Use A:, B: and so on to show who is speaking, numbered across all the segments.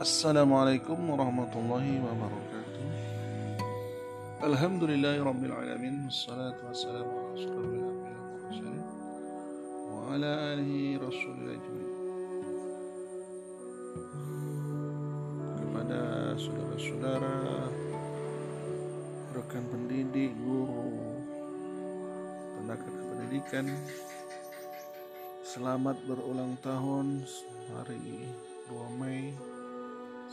A: Assalamualaikum warahmatullahi wabarakatuh. Alhamdulillahi rabbil alamin. Wassalatu wassalamu ala rasulullah Wa ala alihi rasulillah ajmain. Kepada saudara-saudara Rekan pendidik, guru Tenaga kependidikan Selamat berulang tahun. Hari 2 Mei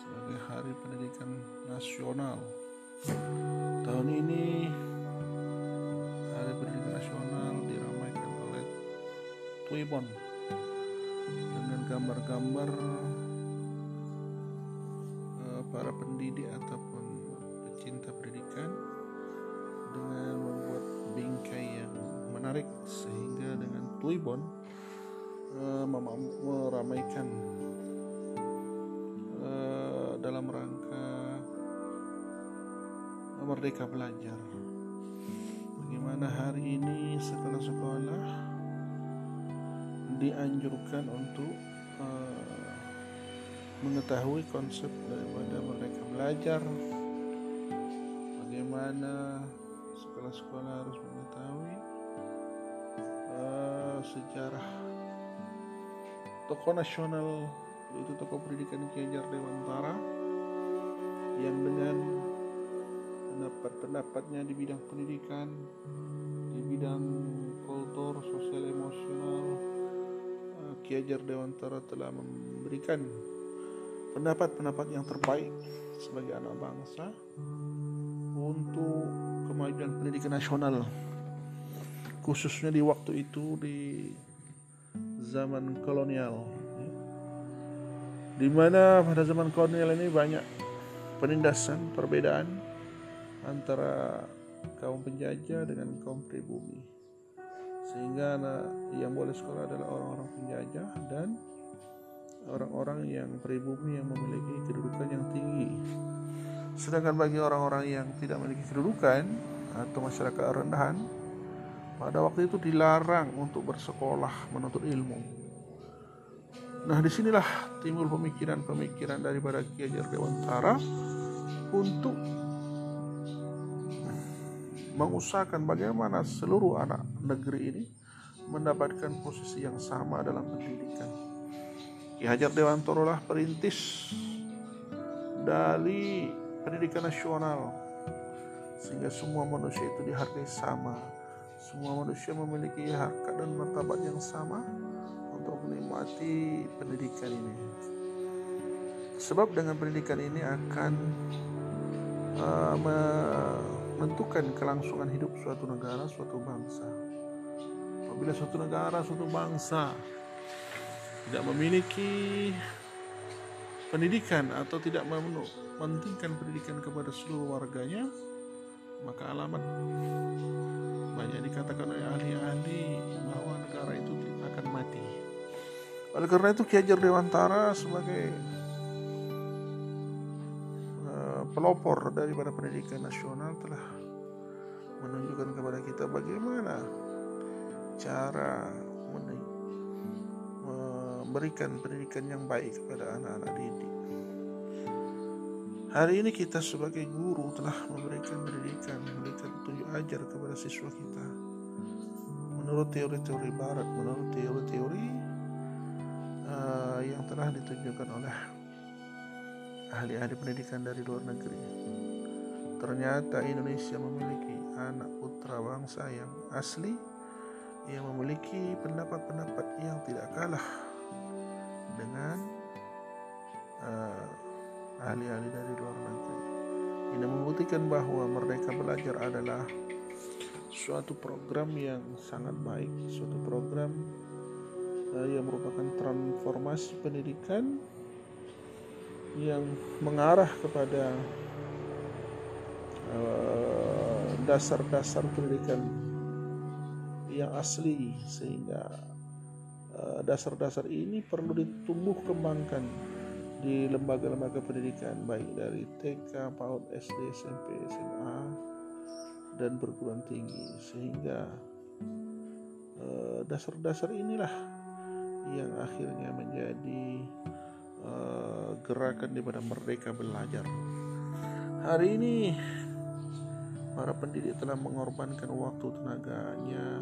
A: sebagai Hari Pendidikan Nasional. Tahun ini Hari Pendidikan Nasional diramaikan oleh Twibbon dengan gambar-gambar uh, para pendidik ataupun pecinta pendidikan dengan membuat bingkai yang menarik sehingga dengan Twibbon uh, meramaikan merdeka belajar. Bagaimana hari ini sekolah-sekolah dianjurkan untuk uh, mengetahui konsep daripada merdeka belajar. Bagaimana sekolah-sekolah harus mengetahui uh, sejarah tokoh nasional yaitu tokoh pendidikan Ki Hajar Dewantara yang dengan pendapat-pendapatnya di bidang pendidikan, di bidang kultur, sosial, emosional, eh, Ki Hajar Dewantara telah memberikan pendapat-pendapat yang terbaik sebagai anak bangsa untuk kemajuan pendidikan nasional khususnya di waktu itu di zaman kolonial. Di mana pada zaman kolonial ini banyak penindasan, perbedaan antara kaum penjajah dengan kaum pribumi. Sehingga anak yang boleh sekolah adalah orang-orang penjajah dan orang-orang yang pribumi yang memiliki kedudukan yang tinggi. Sedangkan bagi orang-orang yang tidak memiliki kedudukan atau masyarakat rendahan, pada waktu itu dilarang untuk bersekolah menuntut ilmu. Nah di sinilah timbul pemikiran-pemikiran daripada Ki Hajar Dewantara untuk mengusahakan bagaimana seluruh anak negeri ini mendapatkan posisi yang sama dalam pendidikan. Ki Hajar Dewantara lah perintis dari pendidikan nasional sehingga semua manusia itu dihargai sama. Semua manusia memiliki harkat dan martabat yang sama untuk menikmati pendidikan ini. Sebab dengan pendidikan ini akan uh, menentukan kelangsungan hidup suatu negara, suatu bangsa. Apabila suatu negara, suatu bangsa tidak memiliki pendidikan atau tidak mementingkan pendidikan kepada seluruh warganya, maka alamat banyak dikatakan oleh ahli-ahli bahwa negara itu akan mati. Oleh karena itu Ki Hajar Dewantara sebagai pelopor daripada pendidikan nasional telah menunjukkan kepada kita bagaimana cara memberikan pendidikan yang baik kepada anak-anak didik. Hari ini kita sebagai guru telah memberikan pendidikan, memberikan tunjuk ajar kepada siswa kita. Menurut teori-teori barat, menurut teori-teori uh, yang telah ditunjukkan oleh ahli-ahli pendidikan dari luar negeri. Ternyata Indonesia memiliki anak putra bangsa yang asli yang memiliki pendapat-pendapat yang tidak kalah dengan uh, ahli-ahli dari luar negeri. Ini membuktikan bahwa Merdeka Belajar adalah suatu program yang sangat baik, suatu program uh, yang merupakan transformasi pendidikan yang mengarah kepada dasar-dasar uh, pendidikan yang asli sehingga dasar-dasar uh, ini perlu ditumbuh kembangkan di lembaga-lembaga pendidikan baik dari TK, PAUD, SD, SMP, SMA dan perguruan tinggi. Sehingga uh, dasar-dasar inilah yang akhirnya menjadi uh, gerakan di mana merdeka belajar. Hari ini para pendidik telah mengorbankan waktu tenaganya,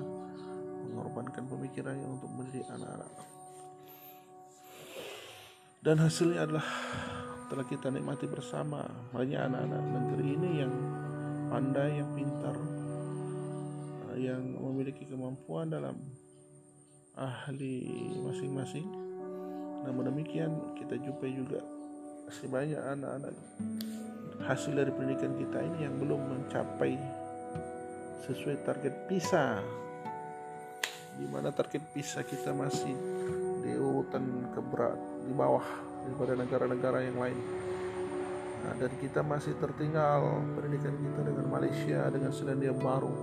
A: mengorbankan pemikirannya untuk mendidik anak-anak. Dan hasilnya adalah telah kita nikmati bersama banyak anak-anak negeri ini yang pandai, yang pintar, yang memiliki kemampuan dalam ahli masing-masing. Namun demikian kita jumpai juga masih banyak anak-anak hasil dari pendidikan kita ini yang belum mencapai sesuai target PISA di mana target PISA kita masih di urutan keberat di bawah daripada negara-negara yang lain. Nah, dan kita masih tertinggal pendidikan kita dengan Malaysia dengan Selandia Baru.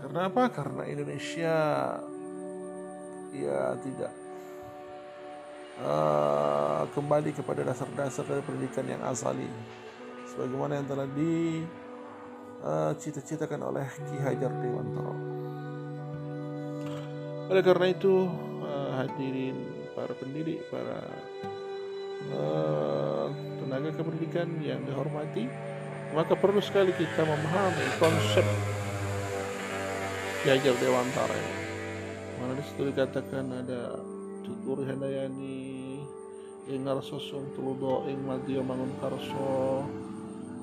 A: Karena apa? Karena Indonesia ya tidak uh, kembali kepada dasar-dasar dari pendidikan yang asali sebagaimana yang telah dicita-citakan uh, oleh Ki Hajar Dewantara. Oleh karena itu uh, hadirin para pendidik, para uh, tenaga kependidikan yang dihormati, maka perlu sekali kita memahami konsep Ki Hajar Dewantara. Mana di situ dikatakan ada tutur handayani ing sosong tuludo ing madya mangun karso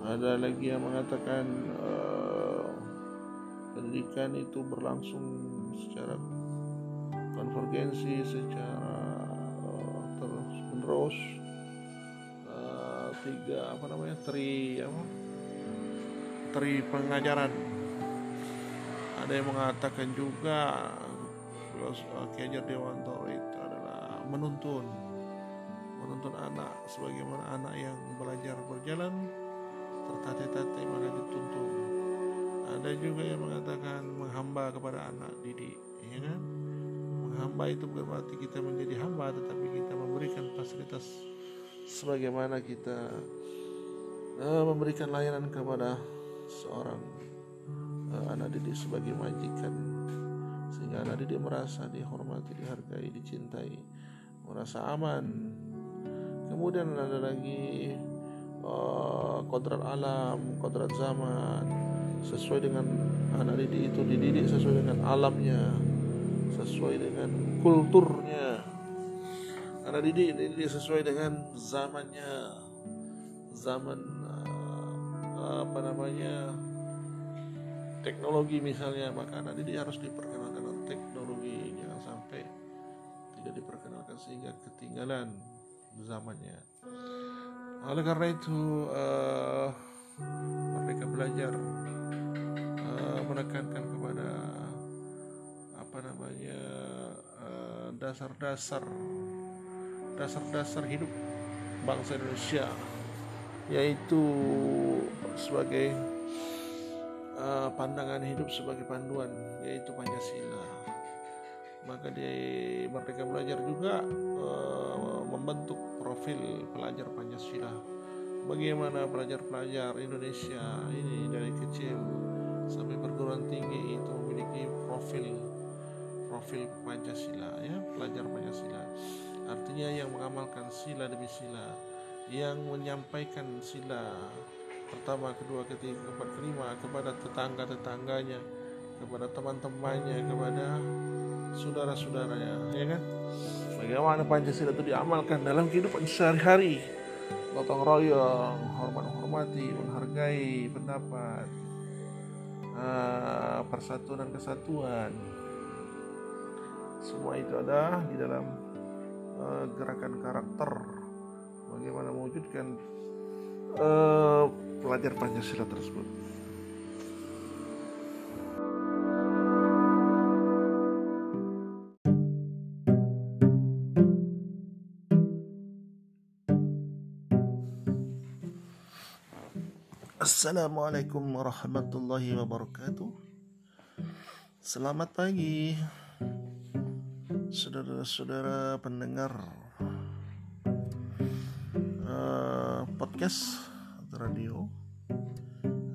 A: ada lagi yang mengatakan uh, pendidikan itu berlangsung secara konvergensi secara uh, terus menerus uh, tiga apa namanya tri apa? Tri pengajaran. Ada yang mengatakan juga Kiai Dewanto itu menuntun menuntun anak sebagaimana anak yang belajar berjalan tertatih-tatih maka dituntun. Ada juga yang mengatakan menghamba kepada anak didik ya kan? Menghamba itu berarti kita menjadi hamba tetapi kita memberikan fasilitas sebagaimana kita uh, memberikan layanan kepada seorang uh, anak didik sebagai majikan. Sehingga anak didik merasa dihormati, dihargai, dicintai merasa aman. Kemudian ada lagi uh, kodrat alam kodrat zaman. Sesuai dengan anak didik itu dididik sesuai dengan alamnya sesuai dengan kulturnya. Anak didik dididik sesuai dengan zamannya. Zaman uh, apa namanya teknologi misalnya maka anak didik harus diperkenalkan sehingga ketinggalan zamannya. Oleh karena itu uh, mereka belajar uh, menekankan kepada apa namanya uh, dasar-dasar dasar-dasar hidup bangsa Indonesia yaitu sebagai uh, pandangan hidup sebagai panduan yaitu Pancasila maka di Merdeka Belajar juga uh, membentuk profil pelajar Pancasila. Bagaimana pelajar-pelajar Indonesia ini dari kecil sampai perguruan tinggi itu memiliki profil profil Pancasila ya pelajar Pancasila. Artinya yang mengamalkan sila demi sila yang menyampaikan sila pertama kedua ketiga keempat kelima kepada tetangga tetangganya kepada teman-temannya kepada saudara-saudaranya ya kan? Bagaimana Pancasila itu diamalkan dalam kehidupan sehari-hari? Gotong royong hormat menghormati menghargai pendapat uh, persatuan dan kesatuan. Semua itu ada di dalam uh, gerakan karakter. Bagaimana mewujudkan uh, pelajar Pancasila tersebut Assalamualaikum warahmatullahi wabarakatuh. Selamat pagi Saudara-saudara pendengar uh, Podcast radio.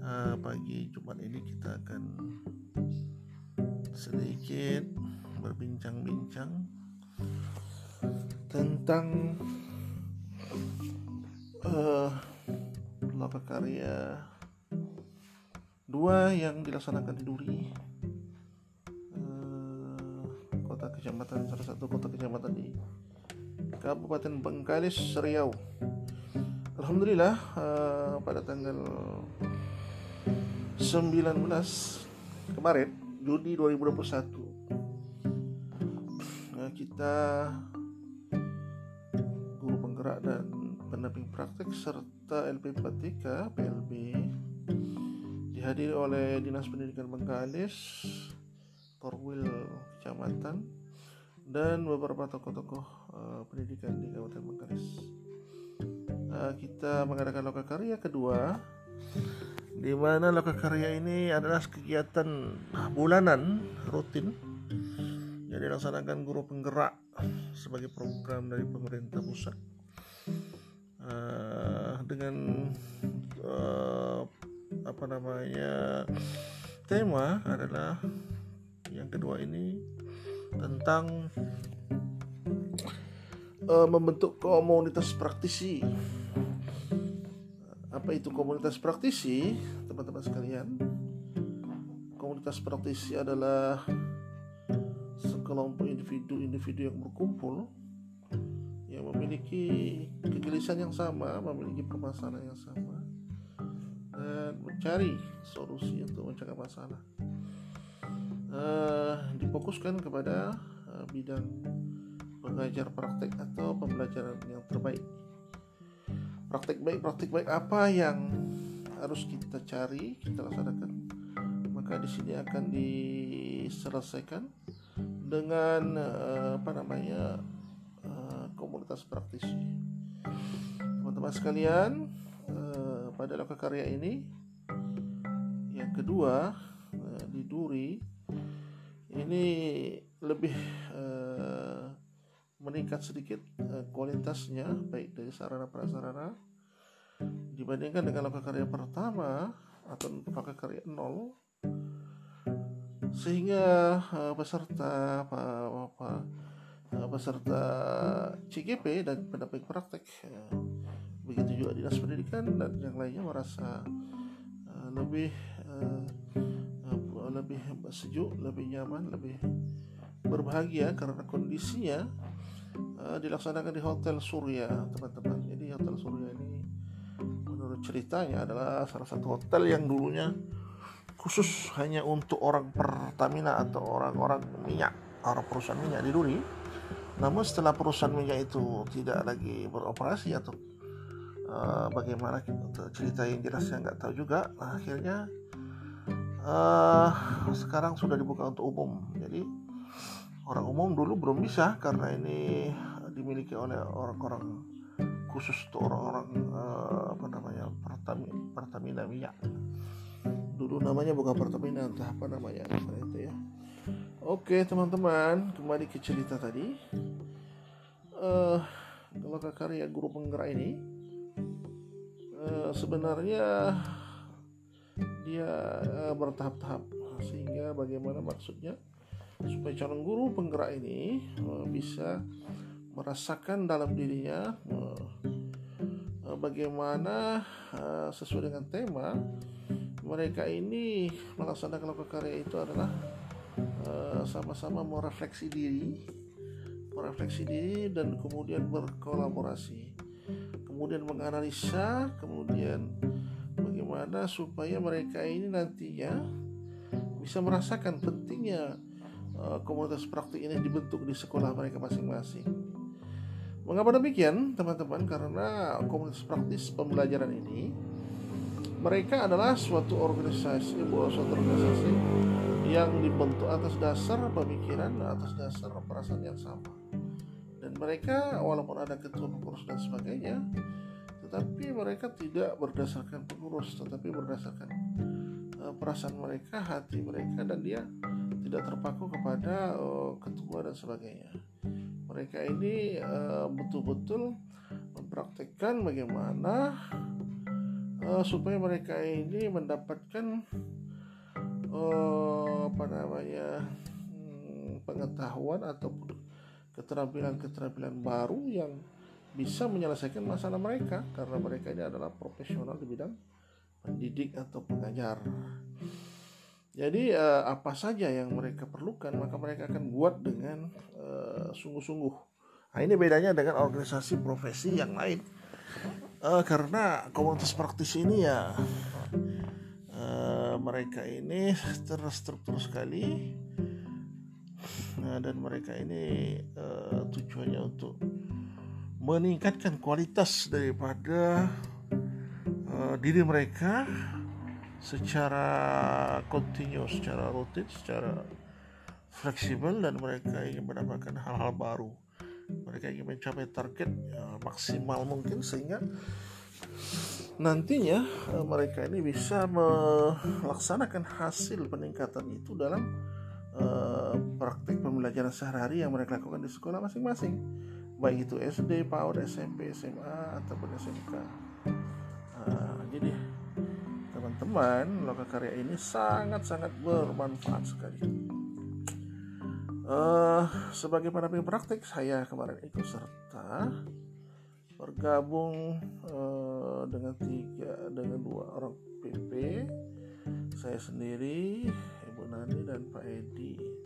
A: Uh, Pagi Jumat ini kita akan Sedikit berbincang-bincang Tentang uh, karya dua yang dilaksanakan di Duri. Uh, kota kecamatan salah satu kota kecamatan di Kabupaten Bengkalis Riau Alhamdulillah uh, pada tanggal 19 kemarin Juni 2021 kita guru penggerak dan pendamping praktek serta LP4TK PLB dihadiri oleh Dinas Pendidikan Bengkalis, Korwil Kecamatan, dan beberapa tokoh-tokoh uh, pendidikan di Kabupaten Bengkalis. Uh, kita mengadakan lokakarya kedua di mana lokakarya ini adalah kegiatan bulanan rutin yang dilaksanakan guru penggerak sebagai program dari pemerintah pusat uh, dengan uh, apa namanya tema adalah yang kedua ini tentang uh, membentuk komunitas praktisi. Apa itu komunitas praktisi teman-teman sekalian? Komunitas praktisi adalah sekelompok individu-individu yang berkumpul yang memiliki kegelisahan yang sama, memiliki permasalahan yang sama mencari solusi untuk mencegah masalah. Uh, difokuskan kepada uh, bidang mengajar praktek atau pembelajaran yang terbaik. Praktek baik, praktek baik apa yang harus kita cari, kita laksanakan. Maka di sini akan diselesaikan dengan uh, apa namanya uh, komunitas praktisi. Teman-teman sekalian, uh, pada loka karya ini kedua uh, di Duri ini lebih uh, meningkat sedikit uh, kualitasnya baik dari sarana prasarana. Dibandingkan dengan loka karya pertama atau loka karya nol sehingga peserta apa, apa peserta CGP dan pendamping praktek begitu juga dinas pendidikan dan yang lainnya merasa lebih uh, lebih sejuk, lebih nyaman, lebih berbahagia karena kondisinya uh, dilaksanakan di Hotel Surya, teman-teman. Jadi Hotel Surya ini menurut ceritanya adalah salah satu hotel yang dulunya khusus hanya untuk orang Pertamina atau orang-orang minyak, orang perusahaan minyak di Duri. Namun setelah perusahaan minyak itu tidak lagi beroperasi atau uh, bagaimana cerita yang jelas saya nggak tahu juga, nah, akhirnya uh, sekarang sudah dibuka untuk umum. Jadi orang umum dulu belum bisa karena ini dimiliki oleh orang-orang khusus untuk orang-orang uh, apa namanya Pertamina, Pertamina minyak. Dulu namanya bukan Pertamina entah apa namanya itu ya. Oke teman-teman kembali ke cerita tadi. Uh, kalau karya guru penggerak ini uh, sebenarnya dia uh, bertahap-tahap. Sehingga bagaimana maksudnya supaya calon guru penggerak ini uh, bisa merasakan dalam dirinya uh, bagaimana sesuai dengan tema mereka ini melaksanakan karya itu adalah uh, sama-sama merefleksi diri, merefleksi diri dan kemudian berkolaborasi, kemudian menganalisa, kemudian bagaimana supaya mereka ini nantinya bisa merasakan pentingnya uh, komunitas praktik ini dibentuk di sekolah mereka masing-masing. Mengapa demikian, teman-teman? Karena komunitas praktis pembelajaran ini mereka adalah suatu organisasi suatu organisasi yang dibentuk atas dasar pemikiran atas dasar perasaan yang sama dan mereka walaupun ada ketua pengurus dan sebagainya tetapi mereka tidak berdasarkan pengurus tetapi berdasarkan uh, perasaan mereka hati mereka dan dia tidak terpaku kepada uh, ketua dan sebagainya. Mereka ini uh, betul-betul mempraktekkan bagaimana uh, supaya mereka ini mendapatkan uh, apa namanya hmm, pengetahuan ataupun keterampilan-keterampilan baru yang bisa menyelesaikan masalah mereka karena mereka ini adalah profesional di bidang pendidik atau pengajar. Jadi uh, apa saja yang mereka perlukan maka mereka akan buat dengan uh, sungguh-sungguh. Nah, ini bedanya dengan organisasi profesi yang lain. Uh, karena komunitas praktis ini ya uh, mereka ini terstruktur sekali nah, dan mereka ini uh, tujuannya untuk meningkatkan kualitas daripada uh, diri mereka secara kontinu, secara rutin, secara fleksibel dan mereka ingin mendapatkan hal-hal baru. Mereka ingin mencapai target ya, maksimal mungkin sehingga nantinya uh, mereka ini bisa melaksanakan hasil peningkatan itu dalam uh, praktik pembelajaran sehari-hari yang mereka lakukan di sekolah masing-masing baik itu SD, PAUD, SMP, SMA ataupun SMK. Uh, jadi teman-teman lokakarya ini sangat-sangat bermanfaat sekali. Uh, sebagai pendamping praktik saya kemarin ikut serta bergabung uh, dengan tiga dengan dua orang PP saya sendiri Ibu Nani dan Pak Edi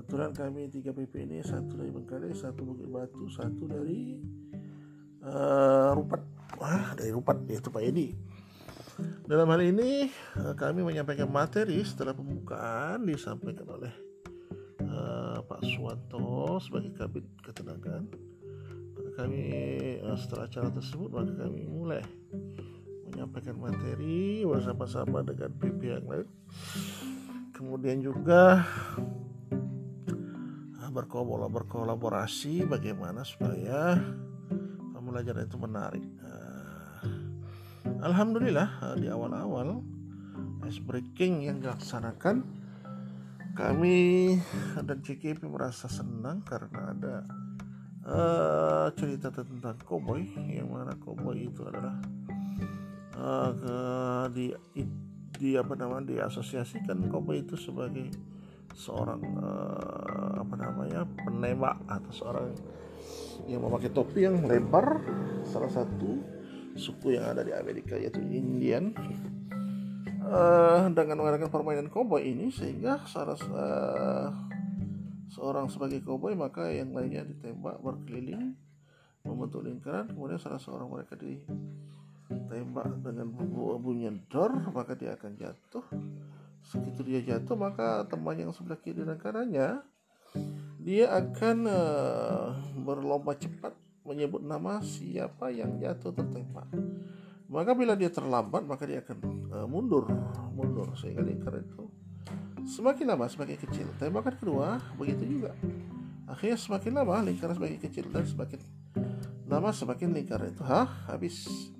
A: kebetulan kami tiga PP ini satu dari Bengkale satu Bukit Batu satu dari uh, Rupat wah dari Rupat yaitu Pak Edi dalam hal ini eh, kami menyampaikan materi setelah pembukaan disampaikan oleh uh, Pak Suwanto sebagai kabit ketenagaan. Kami uh, setelah acara tersebut maka kami mulai menyampaikan materi bersama-sama dengan PP yang lain. Kemudian juga berkolaborasi bagaimana supaya pembelajaran itu menarik. Alhamdulillah eh, di awal-awal ice breaking yang dilaksanakan kami dan CKP merasa senang karena ada uh, cerita tentang koboi yang mana koboi itu adalah uh, di, di apa namanya diasosiasikan koboi itu sebagai seorang uh, apa namanya penembak atau seorang yang memakai topi yang lebar salah satu suku yang ada di Amerika yaitu Indian. Uh, dengan mengadakan permainan koboi ini sehingga salah uh, seorang sebagai koboi maka yang lainnya ditembak berkeliling membentuk lingkaran kemudian salah seorang mereka ditembak dengan bunyi dor maka dia akan jatuh segitu dia jatuh maka teman yang sebelah kiri dan kanannya dia akan uh, berlomba cepat menyebut nama siapa yang jatuh tertembak. Maka bila dia terlambat maka dia akan uh, mundur, mundur sehingga lingkaran itu semakin lama semakin kecil. Tembakan kedua begitu juga. Akhirnya semakin lama lingkaran semakin kecil dan semakin lama semakin lingkaran itu ha, habis.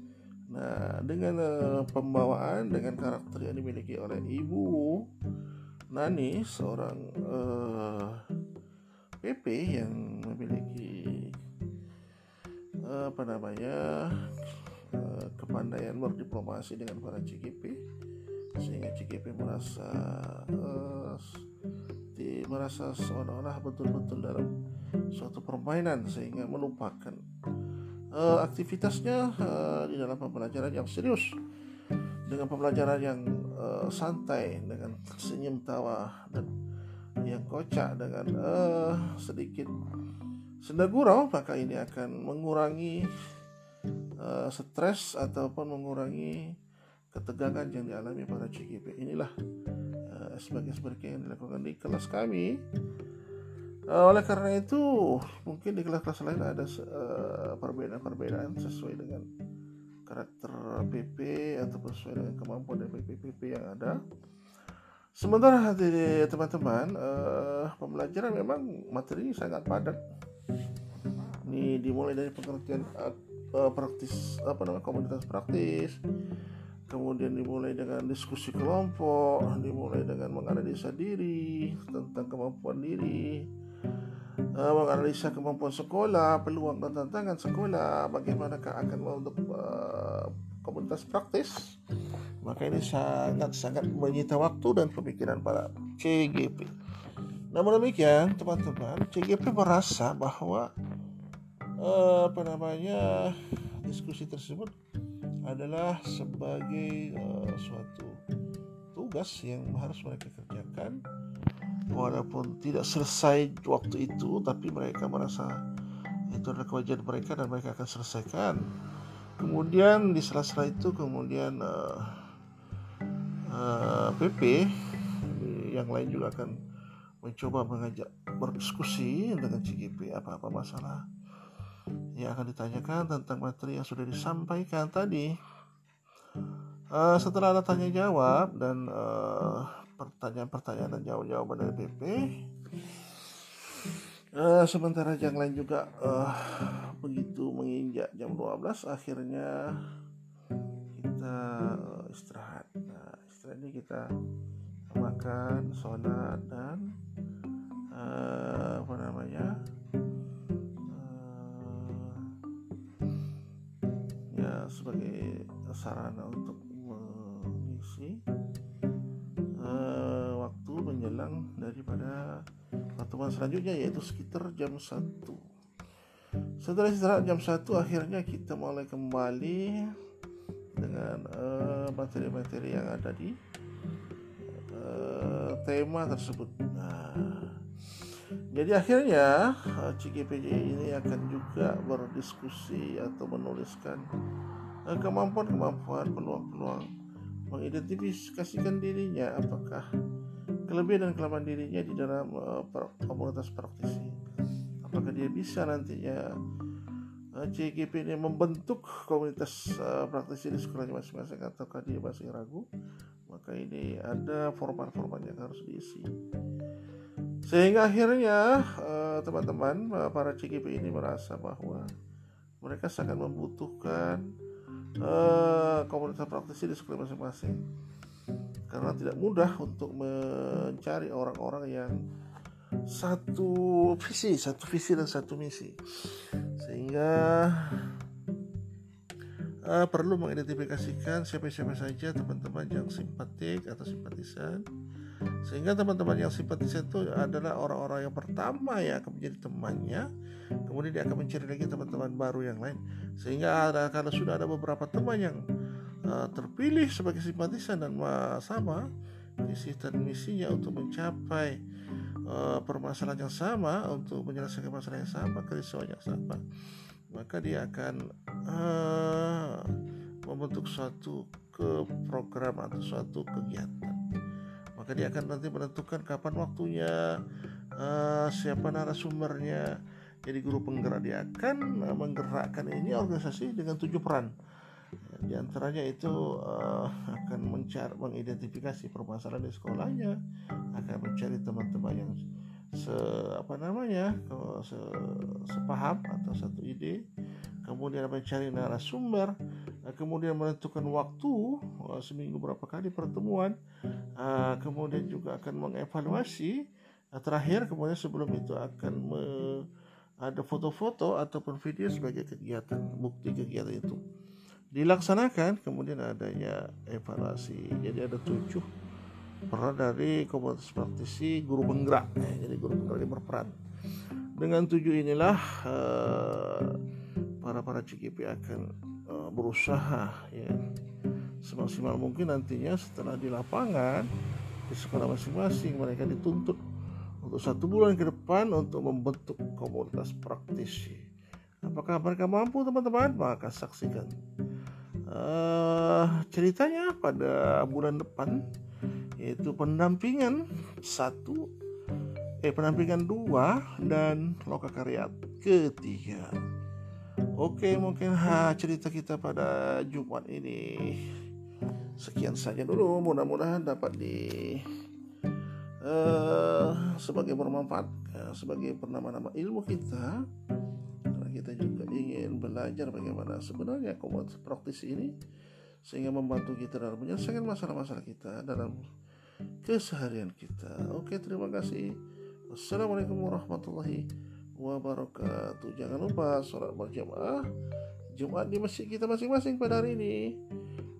A: Nah, dengan uh, pembawaan dengan karakter yang dimiliki oleh ibu Nani seorang uh, eh, PP yang memiliki apa namanya eh, kepandaian berdiplomasi dengan para CGP sehingga CGP merasa uh, di, merasa seolah-olah betul-betul dalam suatu permainan sehingga melupakan uh, aktivitasnya uh, di dalam pembelajaran yang serius dengan pembelajaran yang uh, santai dengan senyum tawa dan yang kocak dengan uh, sedikit Senda gurau maka ini akan mengurangi uh, stres ataupun mengurangi ketegangan yang dialami para CGP. Inilah uh, sebagai sebagai yang dilakukan di kelas kami. Uh, oleh karena itu mungkin di kelas-kelas lain ada perbedaan-perbedaan uh, sesuai dengan karakter PP atau sesuai dengan kemampuan dari PP-PP yang ada. Sementara di teman-teman, uh, pembelajaran memang materi sangat padat ini dimulai dari pengertian uh, praktis apa namanya komunitas praktis kemudian dimulai dengan diskusi kelompok dimulai dengan menganalisa diri tentang kemampuan diri uh, menganalisa kemampuan sekolah peluang dan tantangan sekolah bagaimanakah akan membentuk uh, komunitas praktis? Maka ini sangat sangat menyita waktu dan pemikiran para CGP namun demikian teman-teman CGP merasa bahwa uh, apa namanya diskusi tersebut adalah sebagai suatu tugas yang harus mereka kerjakan walaupun tidak selesai waktu itu tapi mereka merasa itu adalah kewajiban mereka dan mereka akan selesaikan kemudian di sela-sela itu kemudian uh, uh, PP yang lain juga akan mencoba mengajak berdiskusi dengan CGP apa-apa masalah yang akan ditanyakan tentang materi yang sudah disampaikan tadi. Uh, setelah ada tanya jawab dan uh, pertanyaan-pertanyaan dan jawab-jawaban dari BP, uh, sementara yang lain juga uh, begitu menginjak jam 12, akhirnya kita uh, istirahat. Nah, istirahat ini kita makan, sholat dan uh, apa namanya? sebagai sarana untuk mengisi uh, waktu menjelang daripada pertemuan selanjutnya yaitu sekitar jam 1 setelah istirahat jam 1 akhirnya kita mulai kembali dengan uh, materi-materi yang ada di uh, tema tersebut. Nah, jadi akhirnya CGPJ ini akan juga berdiskusi atau menuliskan Eh, kemampuan-kemampuan peluang-peluang mengidentifikasikan dirinya apakah kelebihan dan kelemahan dirinya di dalam uh, komunitas praktisi. Apakah dia bisa nantinya uh, eh, CGP ini membentuk komunitas uh, praktisi di sekolahnya masing-masing ataukah dia masih ragu? Maka ini ada format-format yang harus diisi. Sehingga akhirnya teman-teman para CGP ini merasa bahwa mereka sangat membutuhkan uh, komunitas praktisi di sekolah masing-masing. Karena tidak mudah untuk mencari orang-orang yang satu visi, satu visi dan satu misi. Sehingga uh, perlu mengidentifikasikan siapa-siapa saja teman-teman yang simpatik atau simpatisan sehingga teman-teman yang simpatisan itu adalah orang-orang yang pertama yang akan menjadi temannya. Kemudian dia akan mencari lagi teman-teman baru yang lain. Sehingga ada kalau sudah ada beberapa teman yang uh, terpilih sebagai simpatisan dan sama visi dan misinya untuk mencapai uh, permasalahan yang sama untuk menyelesaikan masalah yang sama kerisauan yang sama maka dia akan uh, membentuk suatu ke program atau suatu kegiatan maka dia akan nanti menentukan kapan waktunya uh, siapa narasumbernya. Jadi guru penggerak dia akan uh, menggerakkan ini organisasi dengan tujuh peran. Di antaranya itu uh, akan mencari mengidentifikasi permasalahan di sekolahnya akan mencari teman-teman yang se apa namanya se, sepaham atau satu ide. Kemudian mencari narasumber kemudian menentukan waktu uh, seminggu berapa kali pertemuan uh, kemudian juga akan mengevaluasi uh, terakhir kemudian sebelum itu akan me, ada foto-foto ataupun video sebagai kegiatan bukti kegiatan itu. Dilaksanakan kemudian adanya evaluasi. Jadi ada tujuh peran dari komunitas praktisi guru penggerak. Jadi guru penggerak ini berperan. Dengan tujuh inilah uh, para para CGP akan uh, berusaha ya semaksimal mungkin nantinya setelah di lapangan di sekolah masing-masing mereka dituntut untuk satu bulan ke depan untuk membentuk komunitas praktisi. Apakah mereka mampu teman-teman? Maka saksikan uh, ceritanya pada bulan depan yaitu pendampingan satu eh pendampingan dua dan loka karya ketiga. Oke mungkin ha, cerita kita pada Jumat ini sekian saja dulu mudah-mudahan dapat di uh, sebagai bermanfaat uh, sebagai pernama-nama ilmu kita karena kita juga ingin belajar bagaimana sebenarnya komunitas praktis ini sehingga membantu kita dalam menyelesaikan masalah-masalah kita dalam keseharian kita. Oke, terima kasih. Wassalamualaikum warahmatullahi wabarakatuh. Jangan lupa sholat berjamaah Jumat di masjid kita masing-masing pada hari ini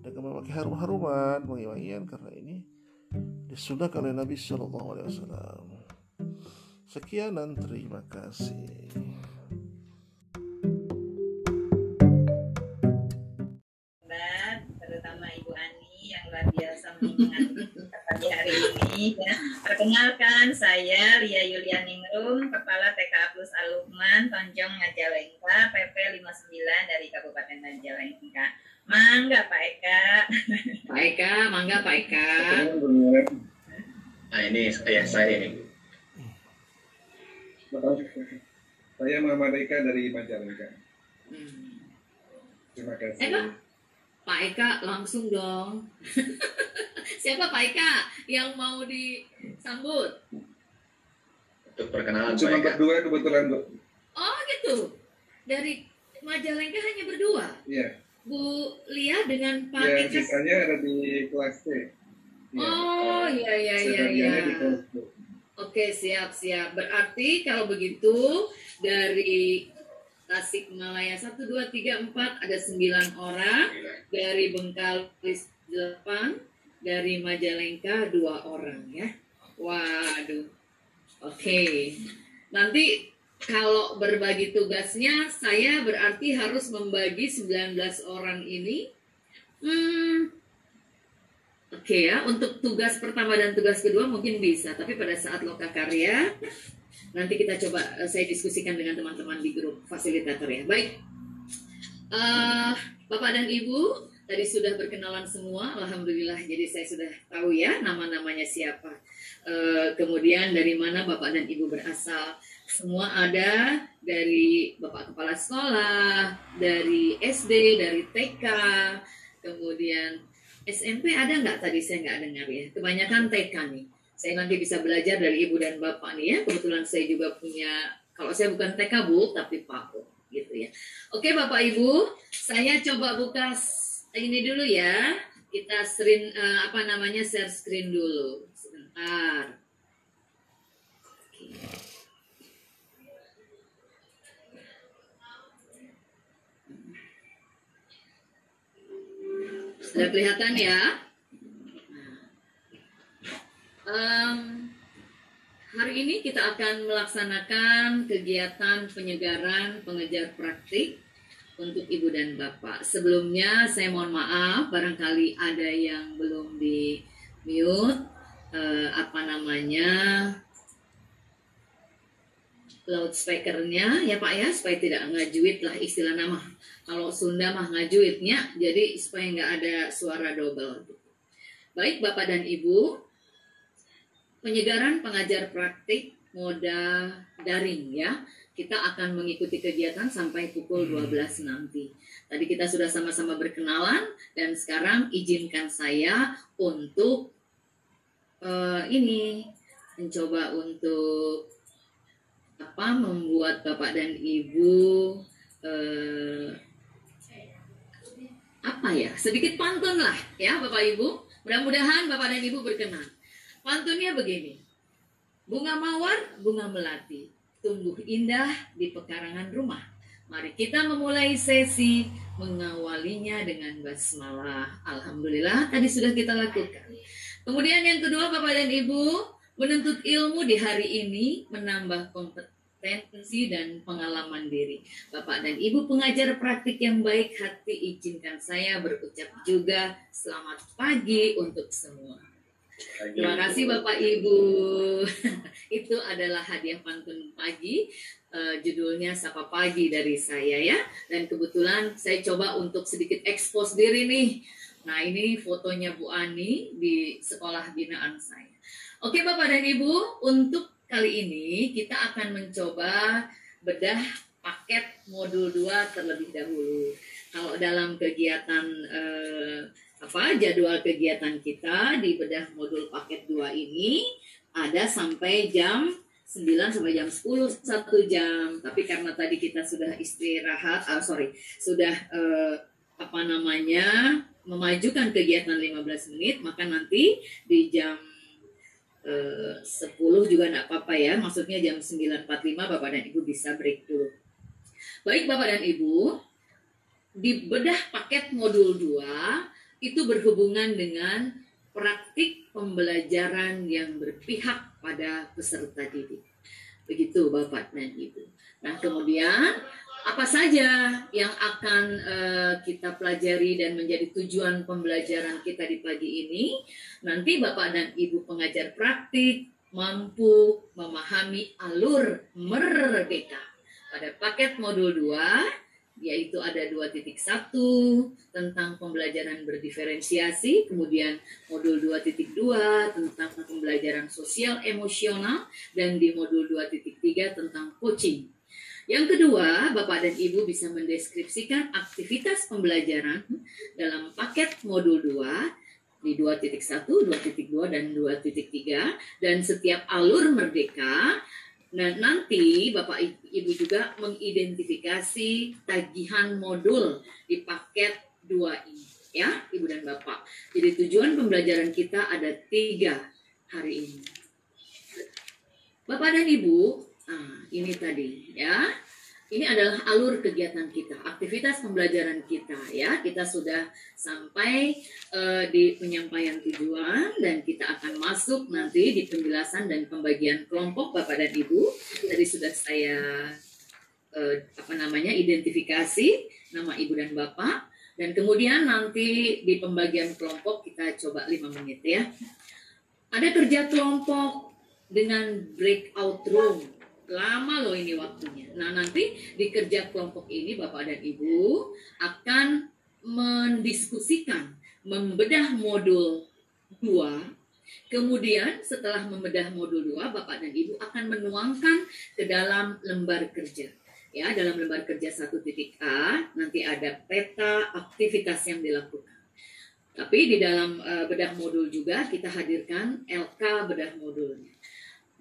A: dengan memakai harum-haruman wangi-wangian karena ini disunahkan oleh Nabi Shallallahu Alaihi Wasallam. Sekian dan terima kasih.
B: terutama Ibu Ani yang luar biasa mengingat pagi hari ini. Ya. Perkenalkan saya Lia Yulianingrum, Kepala TK Plus Alukman, Tonjong Majalengka, PP 59 dari Kabupaten Majalengka. Mangga Pak Eka.
C: Pak Eka, mangga Pak Eka.
D: Nah ini saya saya ini.
E: Saya Muhammad Eka dari Majalengka.
C: Hmm.
E: Terima kasih.
C: Eka, Pak Eka langsung dong. Siapa Pak Eka yang mau disambut?
D: Untuk perkenalan
E: Cuma
D: Pak Eka.
E: berdua kebetulan, Bu.
C: Oh gitu. Dari Majalengka hanya berdua.
E: Iya.
C: Bu Lia dengan Pak
E: Yang
C: Eka.
E: sisanya ada di kelas C. Iya.
C: Oh iya iya iya iya.
E: B.
C: Oke siap siap. Berarti kalau begitu dari Tasik Malaya 1, 2, 3, 4 ada 9 orang. Dari Bengkalis 8. Dari Majalengka 2 orang ya. Waduh. Oke. Nanti kalau berbagi tugasnya saya berarti harus membagi 19 orang ini. Hmm, Oke ya, untuk tugas pertama dan tugas kedua mungkin bisa, tapi pada saat loka karya nanti kita coba eh, saya diskusikan dengan teman-teman di grup fasilitator ya. Baik, Eh, Bapak dan Ibu tadi sudah berkenalan semua, alhamdulillah. Jadi saya sudah tahu ya nama-namanya siapa. Eh, kemudian dari mana Bapak dan Ibu berasal, semua ada dari Bapak Kepala Sekolah, dari SD, dari TK, kemudian SMP ada nggak tadi saya nggak dengar ya. Kebanyakan TK nih. Saya nanti bisa belajar dari ibu dan bapak nih ya. Kebetulan saya juga punya, kalau saya bukan TK bu, tapi PAU gitu ya. Oke bapak ibu, saya coba buka ini dulu ya. Kita screen eh, apa namanya share screen dulu. Sebentar. Sudah kelihatan ya? Em, hari ini kita akan melaksanakan kegiatan penyegaran pengejar praktik untuk ibu dan bapak. Sebelumnya saya mohon maaf, barangkali ada yang belum di mute, eh, apa namanya? Loudspeakernya ya pak ya supaya tidak ngajuit lah istilah nama. Kalau Sunda mah ngajuitnya jadi supaya nggak ada suara double. Baik bapak dan ibu penyegaran pengajar praktik moda daring ya kita akan mengikuti kegiatan sampai pukul 12 nanti. Tadi kita sudah sama-sama berkenalan dan sekarang izinkan saya untuk eh, ini mencoba untuk apa membuat bapak dan ibu eh, apa ya sedikit pantun lah ya bapak ibu. Mudah-mudahan bapak dan ibu berkenan. Pantunnya begini. Bunga mawar bunga melati tumbuh indah di pekarangan rumah mari kita memulai sesi mengawalinya dengan basmalah alhamdulillah tadi sudah kita lakukan kemudian yang kedua bapak dan ibu menuntut ilmu di hari ini menambah kompetensi dan pengalaman diri. Bapak dan Ibu pengajar praktik yang baik hati izinkan saya berucap juga selamat pagi untuk semua. Terima kasih Bapak Ibu. Itu adalah hadiah pantun pagi. Eh, judulnya Sapa Pagi dari saya ya. Dan kebetulan saya coba untuk sedikit expose diri nih. Nah ini fotonya Bu Ani di sekolah binaan saya. Oke Bapak dan Ibu, untuk kali ini kita akan mencoba bedah paket modul 2 terlebih dahulu. Kalau dalam kegiatan eh, apa jadwal kegiatan kita di bedah modul paket 2 ini ada sampai jam 9 sampai jam 10 satu jam. Tapi karena tadi kita sudah istirahat, ah, sorry, sudah eh, apa namanya memajukan kegiatan 15 menit, maka nanti di jam eh, 10 juga enggak apa-apa ya. Maksudnya jam 9.45 Bapak dan Ibu bisa break dulu. Baik Bapak dan Ibu, di bedah paket modul 2 itu berhubungan dengan praktik pembelajaran yang berpihak pada peserta didik. Begitu Bapak dan Ibu. Nah, kemudian apa saja yang akan eh, kita pelajari dan menjadi tujuan pembelajaran kita di pagi ini? Nanti Bapak dan Ibu pengajar praktik mampu memahami alur merdeka pada paket modul 2 yaitu ada 2.1 tentang pembelajaran berdiferensiasi, kemudian modul 2.2 tentang pembelajaran sosial emosional dan di modul 2.3 tentang coaching. Yang kedua, Bapak dan Ibu bisa mendeskripsikan aktivitas pembelajaran dalam paket modul 2 di 2.1, 2.2, dan 2.3 dan setiap alur merdeka Nah, nanti Bapak Ibu juga mengidentifikasi tagihan modul di paket 2 ini, ya, Ibu dan Bapak. Jadi tujuan pembelajaran kita ada tiga hari ini. Bapak dan Ibu, nah, ini tadi, ya. Ini adalah alur kegiatan kita, aktivitas pembelajaran kita, ya. Kita sudah sampai uh, di penyampaian tujuan dan kita akan masuk nanti di penjelasan dan pembagian kelompok Bapak dan Ibu. Tadi sudah saya uh, apa namanya identifikasi nama Ibu dan Bapak dan kemudian nanti di pembagian kelompok kita coba lima menit ya. Ada kerja kelompok dengan breakout room lama loh ini waktunya. Nah nanti di kerja kelompok ini Bapak dan Ibu akan mendiskusikan, membedah modul 2. Kemudian setelah membedah modul 2, Bapak dan Ibu akan menuangkan ke dalam lembar kerja. Ya, dalam lembar kerja 1.a nanti ada peta aktivitas yang dilakukan. Tapi di dalam uh, bedah modul juga kita hadirkan LK bedah modulnya.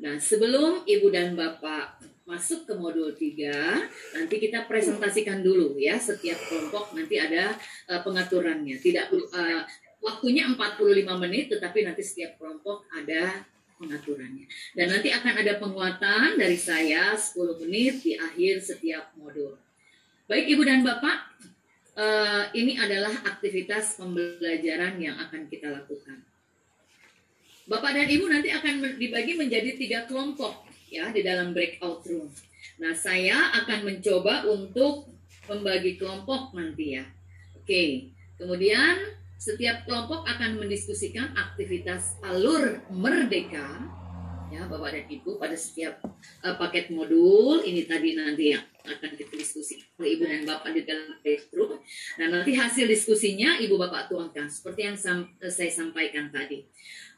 C: Nah, sebelum Ibu dan Bapak masuk ke modul 3, nanti kita presentasikan dulu ya setiap kelompok nanti ada uh, pengaturannya. Tidak uh, waktunya 45 menit tetapi nanti setiap kelompok ada pengaturannya. Dan nanti akan ada penguatan dari saya 10 menit di akhir setiap modul. Baik Ibu dan Bapak, uh, ini adalah aktivitas pembelajaran yang akan kita lakukan. Bapak dan Ibu nanti akan dibagi menjadi tiga kelompok ya di dalam breakout room. Nah, saya akan mencoba untuk membagi kelompok nanti ya. Oke. Kemudian setiap kelompok akan mendiskusikan aktivitas alur merdeka ya Bapak dan Ibu pada setiap uh, paket modul ini tadi nanti yang akan kita diskusi Ibu dan Bapak di dalam room. Nah nanti hasil diskusinya Ibu Bapak tuangkan seperti yang sam saya sampaikan tadi.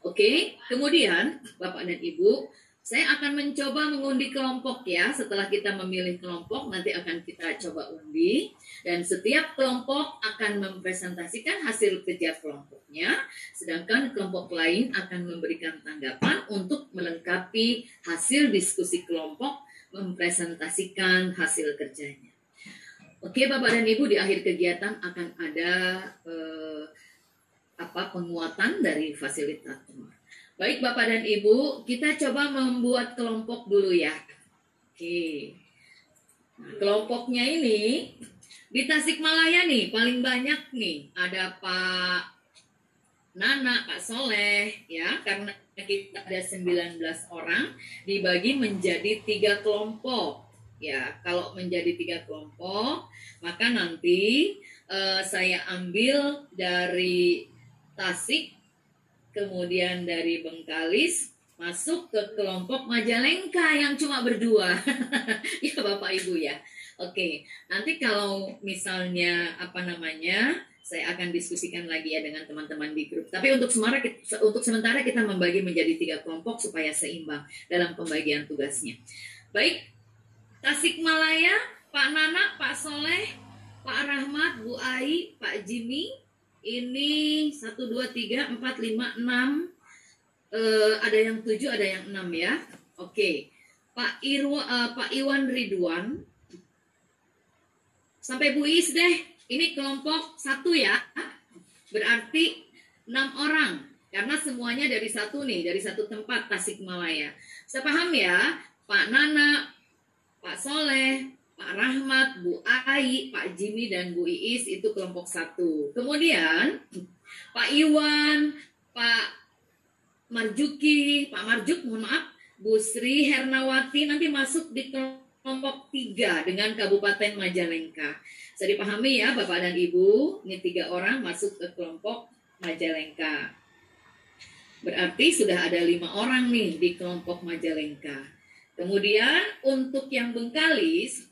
C: Oke, kemudian Bapak dan Ibu, saya akan mencoba mengundi kelompok ya. Setelah kita memilih kelompok, nanti akan kita coba undi. Dan setiap kelompok akan mempresentasikan hasil kerja kelompoknya. Sedangkan kelompok lain akan memberikan tanggapan untuk melengkapi hasil diskusi kelompok, mempresentasikan hasil kerjanya. Oke Bapak dan Ibu, di akhir kegiatan akan ada... Eh, apa penguatan dari fasilitator. Baik Bapak dan Ibu, kita coba membuat kelompok dulu ya. Oke. Nah, kelompoknya ini di Tasikmalaya nih paling banyak nih ada Pak Nana, Pak Soleh ya karena ada 19 orang dibagi menjadi tiga kelompok ya kalau menjadi tiga kelompok maka nanti uh, saya ambil dari Tasik, kemudian dari Bengkalis masuk ke kelompok Majalengka yang cuma berdua. ya Bapak Ibu ya. Oke, nanti kalau misalnya apa namanya, saya akan diskusikan lagi ya dengan teman-teman di grup. Tapi untuk sementara untuk sementara kita membagi menjadi tiga kelompok supaya seimbang dalam pembagian tugasnya. Baik, Tasikmalaya, Pak Nana, Pak Soleh, Pak Rahmat, Bu Ai, Pak Jimmy, ini satu dua tiga empat lima enam uh, ada yang tujuh ada yang enam ya oke. Pak Irwa uh, Pak Iwan Ridwan sampai Bu Is deh ini kelompok satu ya. Berarti enam orang. Karena semuanya dari satu nih dari satu tempat Tasikmalaya saya paham ya? Pak Nana Pak Soleh Pak Rahmat, Bu Ai, Pak Jimmy, dan Bu Iis itu kelompok satu. Kemudian Pak Iwan, Pak Marjuki, Pak Marjuk, mohon maaf, Bu Sri Hernawati nanti masuk di kelompok tiga dengan Kabupaten Majalengka. Bisa dipahami ya Bapak dan Ibu, ini tiga orang masuk ke kelompok Majalengka. Berarti sudah ada lima orang nih di kelompok Majalengka. Kemudian untuk yang Bengkalis,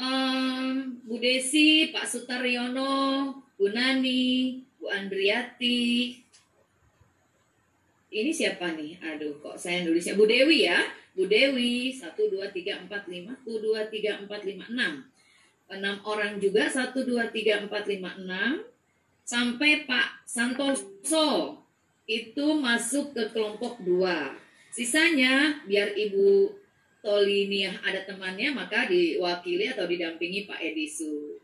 C: um, Bu Desi, Pak Sutaryono, Bu Nani, Bu Andriati, ini siapa nih? Aduh, kok saya nulisnya Bu Dewi ya? Bu Dewi, 1, 2, 3, 4, 5, 1, 2, 3, 4, 5, 6. 6 orang juga, 1, 2, 3, 4, 5, 6. Sampai Pak Santoso, itu masuk ke kelompok 2. Sisanya, biar Ibu Toliniah ada temannya, maka diwakili atau didampingi Pak Edisu.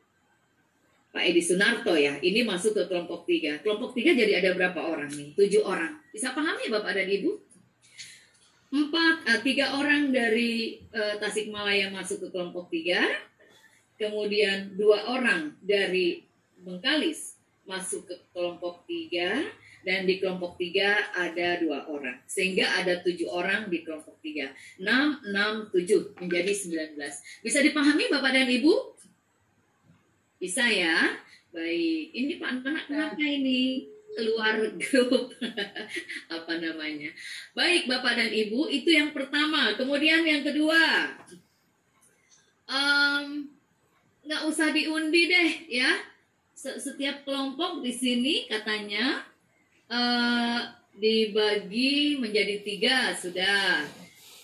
C: Pak Edi Sunarto ya, ini masuk ke kelompok tiga. Kelompok tiga jadi ada berapa orang nih? Tujuh orang. Bisa pahami Bapak dan Ibu? Empat, uh, tiga orang dari uh, Tasikmalaya masuk ke kelompok tiga. Kemudian dua orang dari Bengkalis masuk ke kelompok tiga. Dan di kelompok tiga ada dua orang. Sehingga ada tujuh orang di kelompok tiga. Enam, enam, tujuh. Menjadi sembilan belas. Bisa dipahami Bapak dan Ibu? Bisa ya? Baik. Ini Pak anak kenapa ini? Keluar grup. Apa namanya? Baik bapak dan ibu itu yang pertama. Kemudian yang kedua nggak um, usah diundi deh ya. Setiap kelompok di sini katanya uh, dibagi menjadi tiga. Sudah.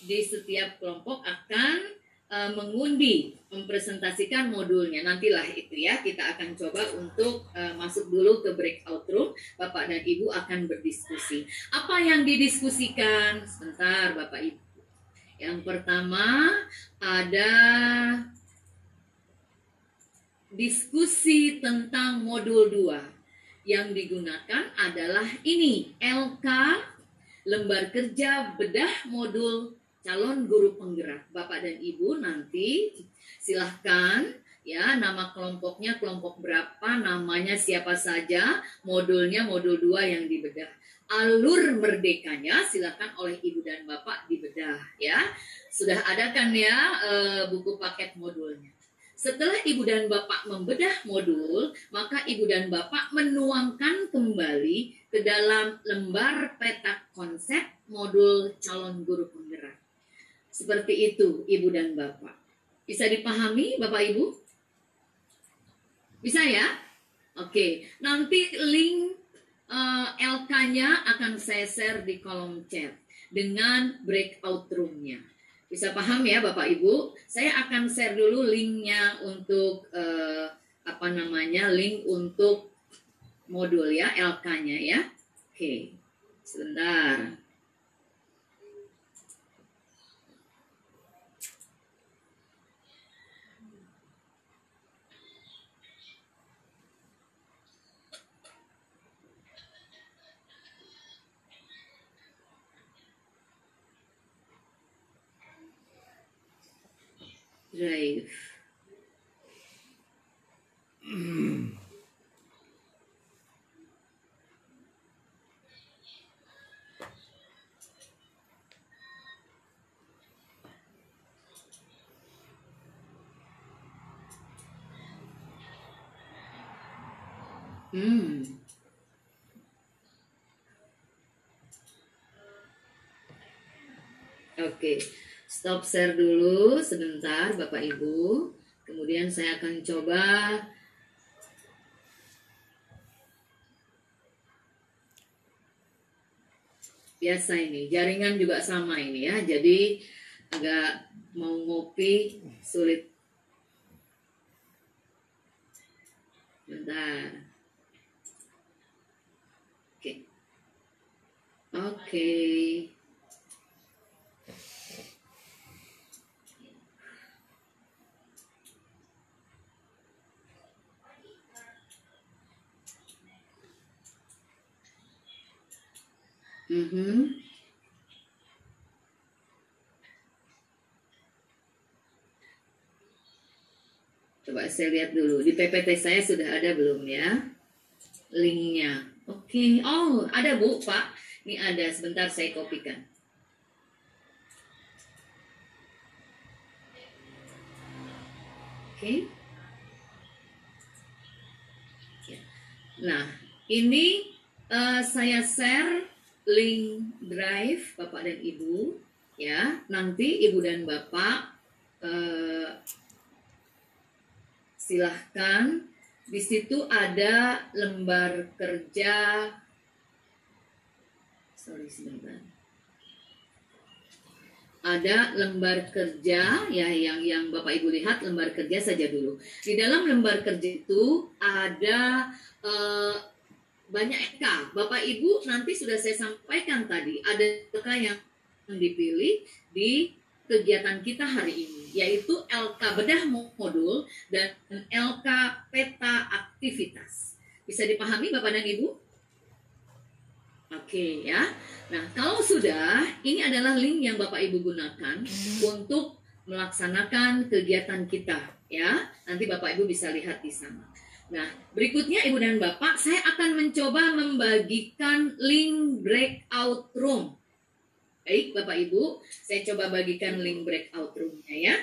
C: Di setiap kelompok akan uh, mengundi mempresentasikan modulnya. Nantilah itu ya kita akan coba untuk uh, masuk dulu ke breakout room. Bapak dan Ibu akan berdiskusi. Apa yang didiskusikan? Sebentar Bapak Ibu. Yang pertama ada diskusi tentang modul 2 yang digunakan adalah ini LK lembar kerja bedah modul calon guru penggerak. Bapak dan Ibu nanti silahkan ya nama kelompoknya kelompok berapa, namanya siapa saja, modulnya modul 2 yang dibedah. Alur merdekanya silahkan oleh Ibu dan Bapak dibedah ya. Sudah ada kan ya e, buku paket modulnya. Setelah Ibu dan Bapak membedah modul, maka Ibu dan Bapak menuangkan kembali ke dalam lembar peta konsep modul calon guru penggerak. Seperti itu, Ibu dan Bapak. Bisa dipahami, Bapak Ibu? Bisa ya? Oke, nanti link uh, eh, LK-nya akan saya share di kolom chat dengan breakout room-nya. Bisa paham ya Bapak Ibu? Saya akan share dulu linknya untuk uh, apa namanya link untuk modul ya LK-nya ya. Oke, sebentar. Hmm. Okay. Stop share dulu sebentar Bapak Ibu. Kemudian saya akan coba biasa ini jaringan juga sama ini ya jadi agak mau ngopi sulit bentar oke oke okay. Mm-hmm. Coba saya lihat dulu di PPT saya sudah ada belum ya linknya. Oke, okay. oh ada bu pak, ini ada sebentar saya kopikan. Oke. Okay. Nah, ini uh, saya share link drive Bapak dan Ibu ya. Nanti Ibu dan Bapak eh, silahkan di situ ada lembar kerja sorry sebentar ada lembar kerja ya yang yang Bapak Ibu lihat lembar kerja saja dulu. Di dalam lembar kerja itu ada eh, banyak EK. Bapak Ibu nanti sudah saya sampaikan tadi ada EK yang dipilih di kegiatan kita hari ini yaitu LK bedah modul dan LK peta aktivitas. Bisa dipahami Bapak dan Ibu? Oke ya. Nah, kalau sudah, ini adalah link yang Bapak Ibu gunakan untuk melaksanakan kegiatan kita ya. Nanti Bapak Ibu bisa lihat di sana. Nah, berikutnya Ibu dan Bapak, saya akan mencoba membagikan link breakout room. Baik, Bapak Ibu, saya coba bagikan link breakout roomnya ya.